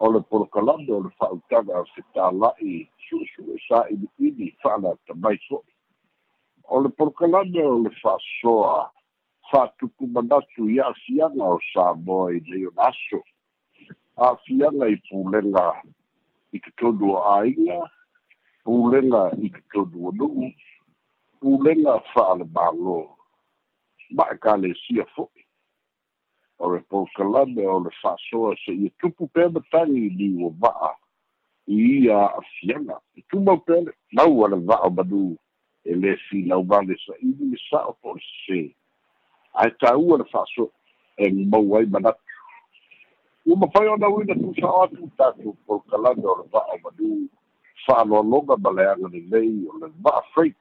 oleh polkalan oleh fa'utag al sitalai susu sa'i ini fa'ala tabai so'i oleh polkalan oleh fa'soa fa'atuku manatu ya siang al saboi leon aso a siang ai pulenga ikitodu ainga. Pulenga ikitodu nu'u pulenga fa'al malo ma'akale sia fo'i O re pōkalame o le whasoa se i tupu pēma tangi ni o waa i ia a fianga. I tumau pēle, nau ala waa manu e le fi lau vale sa i ni sa o po se. Ai ta ua le whasoa e mau ai manatu ua mafai ona uina tusao atu tatou polkalame o le va'a manu fa'aloaloga ma le aga lelei o le va'a freight.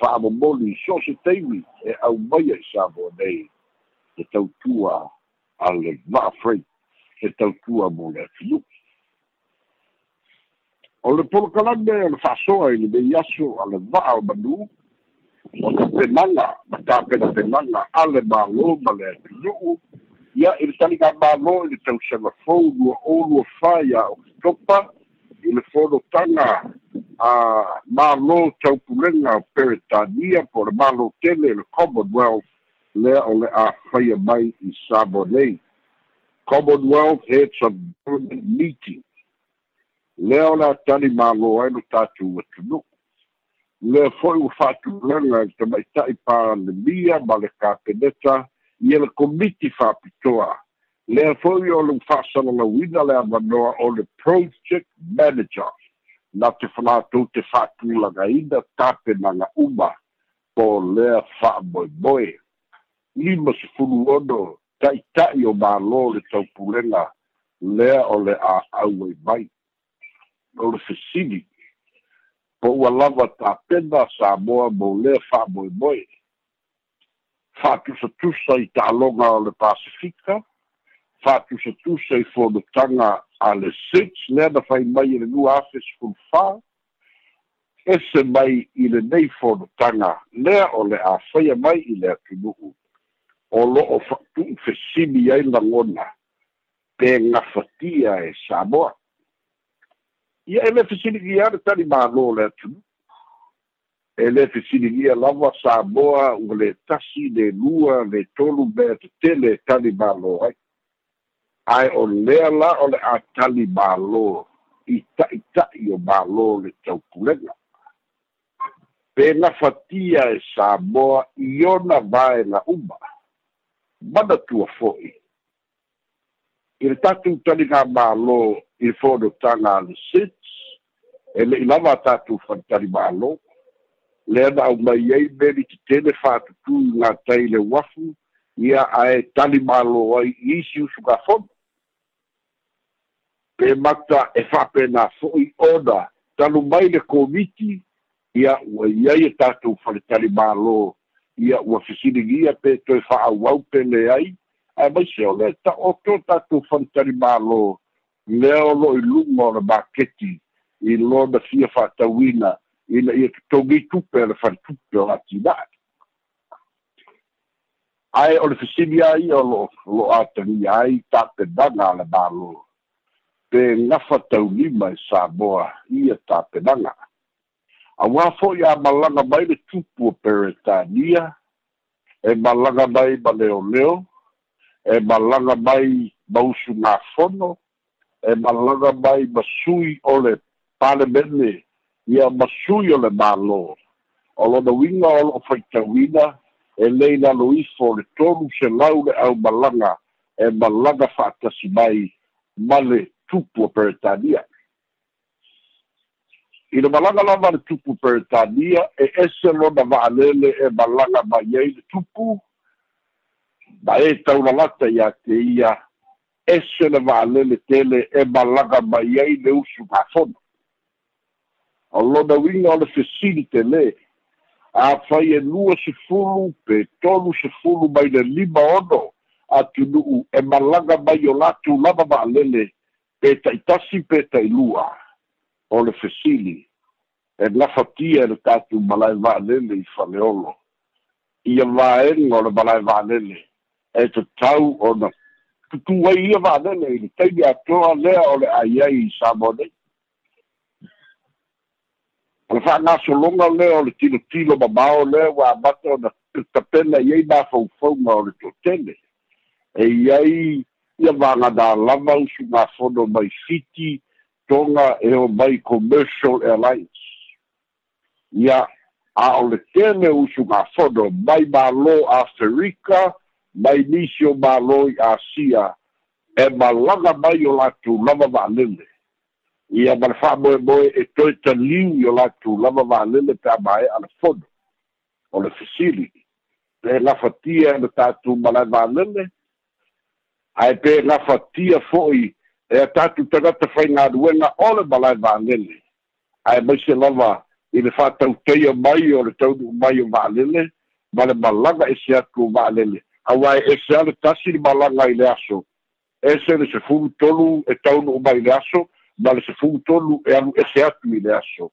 Fa'amomoli so se taimi e aumaia i savo nei e tautua a le va'a freight e tautua mo le o le polokalame le fa'asoa i le mei aso a le va'a o manu o le penaga ma tapena penaga a le mālō ma le atunu'u ia i le taliga mālō i le tausaga fou lua olu fai a i le folotaga a mālō taupulega o peretania po le mālō tele le commonwealth lea o le a whaia mai i Sabo nei. Commonwealth Heads of Government Meeting. Lea o le a tani mālo aino tātou atunu. Lea foi u whātu langa i tamaitai pāranemia ma le kāpeneta i le komiti whāpitoa. Lea foi o le whāsalalawina lea manoa o le Project Manager. na te whanātou te whātūlanga ina tāpenanga uma po lea whaamoe moe. Lima sefulu ono taʻitaʻi o mālō le taupulega lea o le a'au ai mai. O le fesili po ua lava tapena sa moa mo lea fa'amoemoe fa'atusatusa i ta'aloga o le pasifika fa'atusatusa i fonotaga a le six lea na fai mai i le lua afe sefulufā ese mai i lenei fonotaga lea o le a faia mai i le atunu'u o lo'o fa'atu'u fesili ai lagona pe gafatia e samoa. Ia e le fesiligia le tali mālō le atunu e le fesiligia lava samoa ua le tasi le lua le tolu mea tetele tali mālō ai. Ae o lea la o le a tali mālō. I ta'ita'i o mālō le taupulega pe gafatia e samoa i ona vaega uma manatua fo'i i le tatou taliga mālō i le fonotaga a le sits e le'i lava a tatou fanitali mālō lea na aumai ai me li tetele fa'atutū i gatai le uafu ia ae tali mālō ai i isi usu gafono pe mata e fa'apena fo'i ona talu mai le komiti ia ua iai e tatou faletali mālō ia ua fesiligia pe toe fa'auau pele ai. Ae maise o le ta'oto tatou fanitalimālō lea o lo'o i luga o le maketi i lona fia fa'atauina ina ia totogi tupe le faletupe o atina'i ae o le fesili ai o lo'o lo'o atalia ai tapenaga a le mālō pe gafa taulima e samoa ia tapenaga auā fo'i a malaga mai le tupu o peretania. E malaga mai ma leoleo e malaga mai ma usu gafono e malaga mai ma sui o le palemene ia masui o le mālō. O lona uiga o lo'o faitauina e lei laloifo o le tolu selau le ʻaumalaga e malaga fa'atasi mai ma le tupu o peretania i le malaga lava le tupu peretania e ese lona va'alele e malaga mai ai le tupu. Ma e taulalata iā te ia ese le va'alele tele e malaga mai ai le usu gafono o lona uiga o le fesili te lē afai e lua sefulu pe tolu sefulu mai le lima ono atunu'u e malaga mai o latu lava va'alele pe ta'itasi pe tailua o le fesili e lafatia e le tatou malae va'alele i faleolo. Ia vaega o le malae va'alele e tatau ona tutu ai ia va'alele i le taimi atoa lea o le aiai i samonei o le fa'agasologa lea o le tilotilo mamao lea ua amata ona tapena i ai mafaufauga o le to'atele e iai ia vagana lava usu gafono mai fiti toga e o mai commercial airlines. Ia a o le tele usu gafono mai malo afrika mai nisi o malo i asia e malaga mai o latou lava va'alele ia ma le fa'amoemoe e toe taliu i o latou lava va'alele pe amae'a le fono o le fesili pe lafatia e le tatou malae va'alele ae pe gafatia fo'i e tatu tagata faigaluega o le malae valele ae maise lava i le fa'atautaia mai o le taunu'u mai o va'alele ma le malaga ese atu o va'alele auā e ese a le tasi le malaga i le aso ese le sefulu tolu e taunu'u mai le aso ma le sefulu tolu e alu ese atu i le aso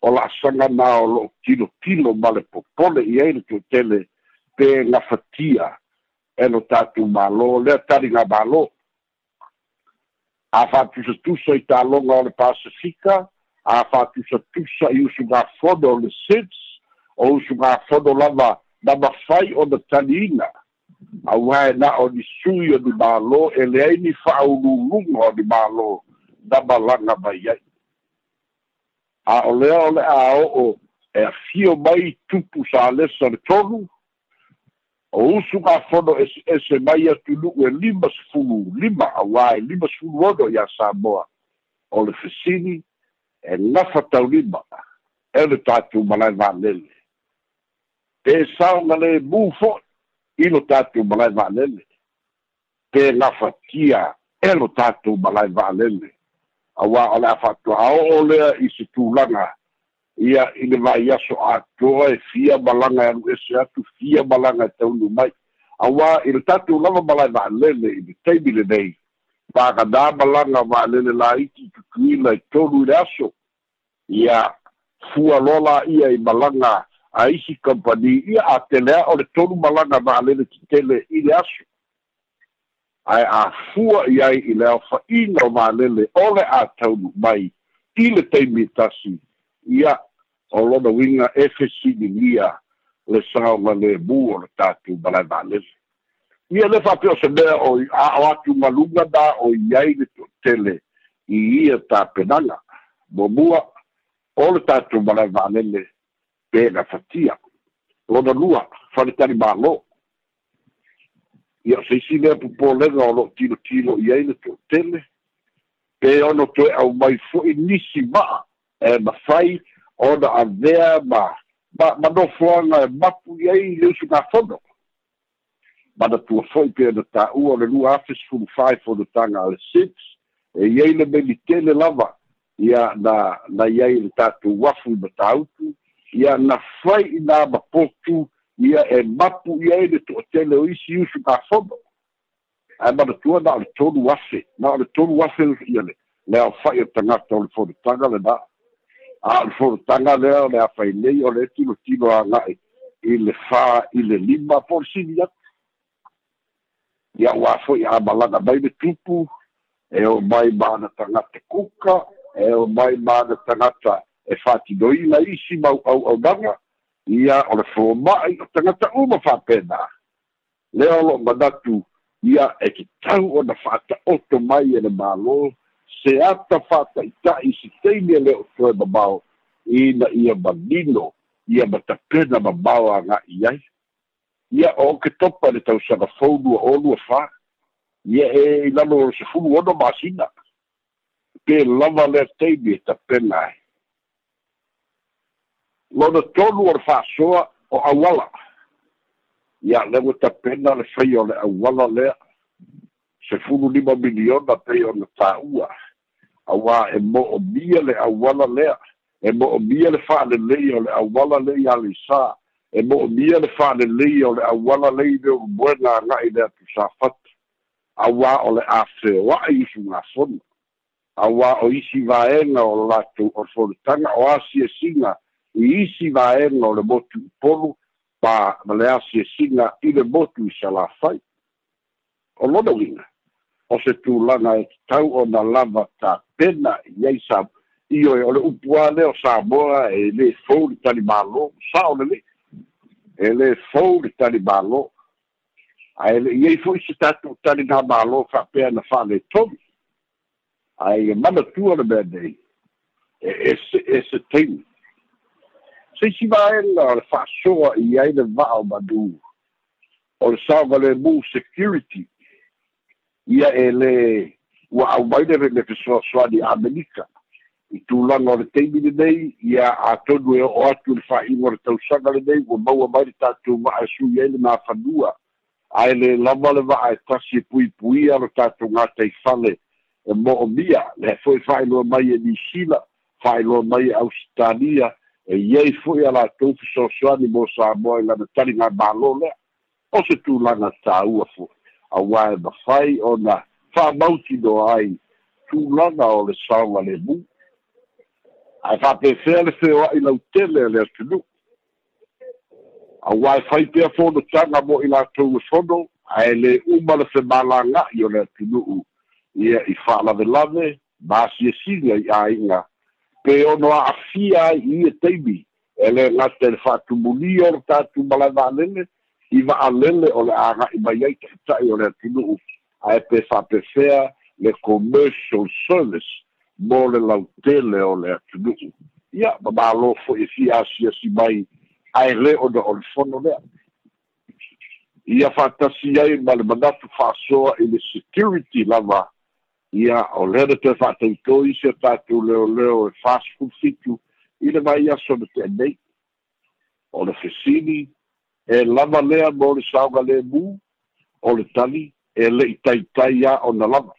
o la'asaga na o lo'o tilotilo ma le popole i ai le tu'atele pe gafatia e lo tatou mālō lea taliga mālō a fa'atusatusa i tāloga o le pasifika a fa'atusatusa i usu gafono o le sits o usu gafono lava na mafai ona taliina auā e na o ni sui o ni mālō e leai ni fa'aululuga o ni mālō na malaga mai ai. A o lea o le a o'o e afio mai tupu sa lesa le o usu gafono ese ese mai atu nu'u e lima sefulu lima auā e lima sefulu ono iā samoa. O le fesini e lafa taulima e le tatou malae va'alele pe saoga lē mū fo'i i lo tatou malae va'alele pe lafatia e lo tatou malae va'alele auā o le a fa'atua'ao'o lea i se tulaga ia i le vaiaso atoa e fia malaga e alu ese atu fia malaga e taunu mai. Auā i le tatou lava malae va'alele i le taimi lenei. Fa'aganā malaga va'alele laiti tutuina i tolu i le aso. Ia fua lola ia i malaga a isi company ia a o le tolu malaga va'alele titele i le aso. Ae afua i ai i le aofa'iga o va'alele o le a taunu mai i le taimi tasi. Ia o lona uiga e fesiligia le saoga lebu o le tatou malae va'alele ia le fa'apeo'o mea o a'o atu galuga na o iai le toʻatele i ia tapenaga muamua o le tatou malae pega pe fatia lona lua faletali mālō. Ia o seisi lea popolega o lo'o tilotilo i ai le toʻatele pe ono toe au mai fo'i nisi ma'a e mafai ona avea ma ma manofoaga e mapu i ai le usu gafono manatua fo'i pe ona tā'ua o le lua afe sefulu five o le taga a le six e iai le melitele lava. Ia na na iai le tatou afu i matautu ia na fai i nā mapotu ia e mapu i ai le to'atele o isi usu gafono ae manatua na o le tolu afe na o le tolu afe ia le le ao fa'i o tagata o le fonotaga lenā a o le fonotaga lea o le afailei o le tilotilo aga'i i le fā i le lima po le sili atu ia amalaga mai le tupu. E o mai mana tagata kuka. E o mai mana tagata e fa'atinoina isi mau'au'aunaga ia o le foma'i o tagata uma fa'apena lea o lo'o manatu ia e kitau ona fa'ata'oto mai e le mālō se ata fa'ata'ita'i siteimi e le o toe mamao ina ia manino ia matapena mamao aga'i ai. Ia o ke topa le tausaga fou lua o lua fā ia e ilalo o sefulu ono masina. Pe lava lea taimi e tapena ai. Lona tolu o le fa'asoa o auala ia le ua tapena le fai o le auala lea sefulu lima miliona pei ona tā'ua auā e mo'omia le auala lea e mo o mia le fa'alelei o le auala lei aleisā e mo o mia le fa'alelei o le auala lei le ulubuega aga'i le atusā fatu auā o le afeoa'i isugasona auā o isi vaega o latou o foletaga o asiesiga i isi vaega o le motu upolu pa ma le asiesiga i le motu i salafai o lona uiga o se tulaga e tatau ona lava tatou ai io e o le upu a lea o samoa e lē fou le tali mālō sa o le le'i e lē fou le tali mālō ae le'i ai fo'i se tatou tali na mālō fa'apea na fa'aletomi ae e manatua le mea nei. E ese ese taimi seisi vaega o le fa'asoa i ai le va'a o manū o le security e lē ua aumai le fesoasoani amerika i tulaga o le taimi lenei ia atonu e o'o atu le fa'aiga o le tausaga lenei ua maua mai le tatou va'a e sui ai le mafanua ae lē lava le va'a e tasi e puipuia lo tatou gataifale e mo'omia le fo'i fa'ailoa mai e nisila fa'ailoa mai e ausitalia e iai fo'i a latou fesoasoani mo samoa i lana taliga mālō lea o se tulaga tāua fo'i auā e mafai ona fa'amautino ai tulaga o le saoga lemu ae fa'apefea le feoa'i lautele le atunu'u auā e fai mo i latou e fono. Ae lē uma le femalaga'i o le i fa'alavelave masiesiga i āiga pe ono a'afia ai ia taimi e le gata le fa'atumulia o le tatou malai va'alele i va'alele o le aga'i le ae pe fa'apefea le commercial service mo le lautele o le atunu'u. Ia ma mālō fo'i e fiasiasi mai ae lē ona o le fono lea. Ia fa'atasi ai ma le manatu fa'asoa i le security lava ia o lea na toe fa'atautou isi o tatou leoleo e fast food fitu i le mai aso na te'anei o le fesili e lava lea mo le saoga lemu o le tali e le'i taitai a ona lava.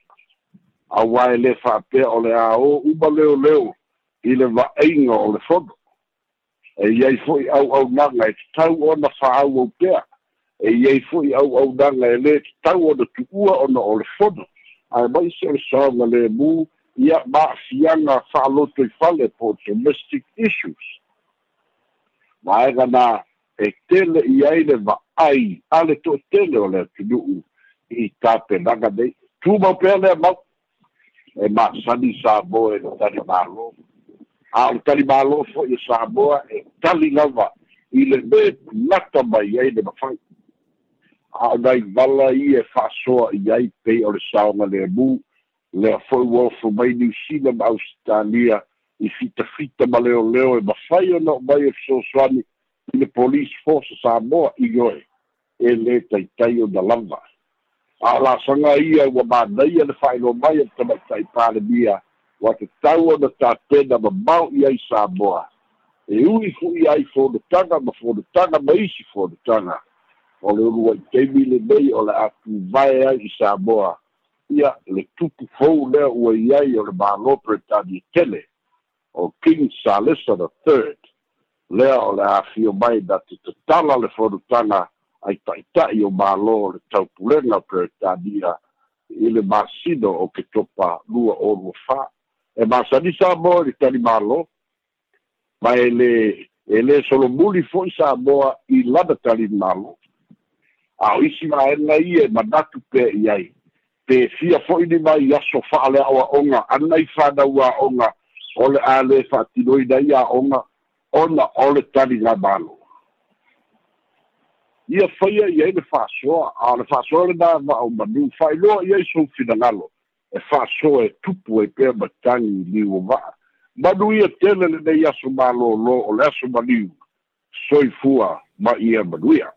Auā e lē fa'apea o le a o uma leoleo i le va'aiga o le fono e iai fo'i au'aunaga e tatau ona fa'au au pea. E iai fo'i au'aunaga e lē tatau ona tu'ua ona o le fono ae mai se o le saoga ia ma'afiaga fa'aloto i fale po domestic issues. Vaega na e tele i ai le va'ai a le to'atele o le i tapenaga nei tumau pea le amau e masani sa mo e tali malo. A o tali malo fo i sa mo e tali lava. I le me nata mai ai le mafai a o nai vala i e fasoa i ai pe o le saonga le mu. Le fo i wolfo mai ni sina ma Australia i fita ma leo leo e mafai o no mai e so swani i le police force sa mo i goe e le tai tai o da lava a la sanga ia ua manaia le fa'ailo mai e tamaita'i palemia ua tatau ona tatena mamao i samoa. E ui fu'i ai fonotaga ma fonotaga ma isi fonotaga o le ulu ai taimi lenei o le atuvae ai i samoa. Ia le tupu fou lea ua i o le mālo pretani tele. O king salesa the third. Lea o le afio mai na te tatala le fonotaga ai ta'ita'i o mālō le taupulega peretania i le masino o ke topa lua o lua fā e masani sa i le tali mālō ma e lē e lē solomuli fo'i sa moa i lana tali mālō a o isi maena ia e manatu pea i ai. Pe fia fo'i ni mai aso fa'ale a'oa'oga ana i fanaua'oga o le a lē fa'atinoina ia a'oga ona o le tali ga mālō ia faia i ai le fa'asoa a le fa'asoa le nava'o manu fa'ailoa i ai soufinagalo e fa'asoa e tupu ai pea matagi liu va'a manu ia tele lenei aso malōlō o le aso maliu soifua ma ia manuia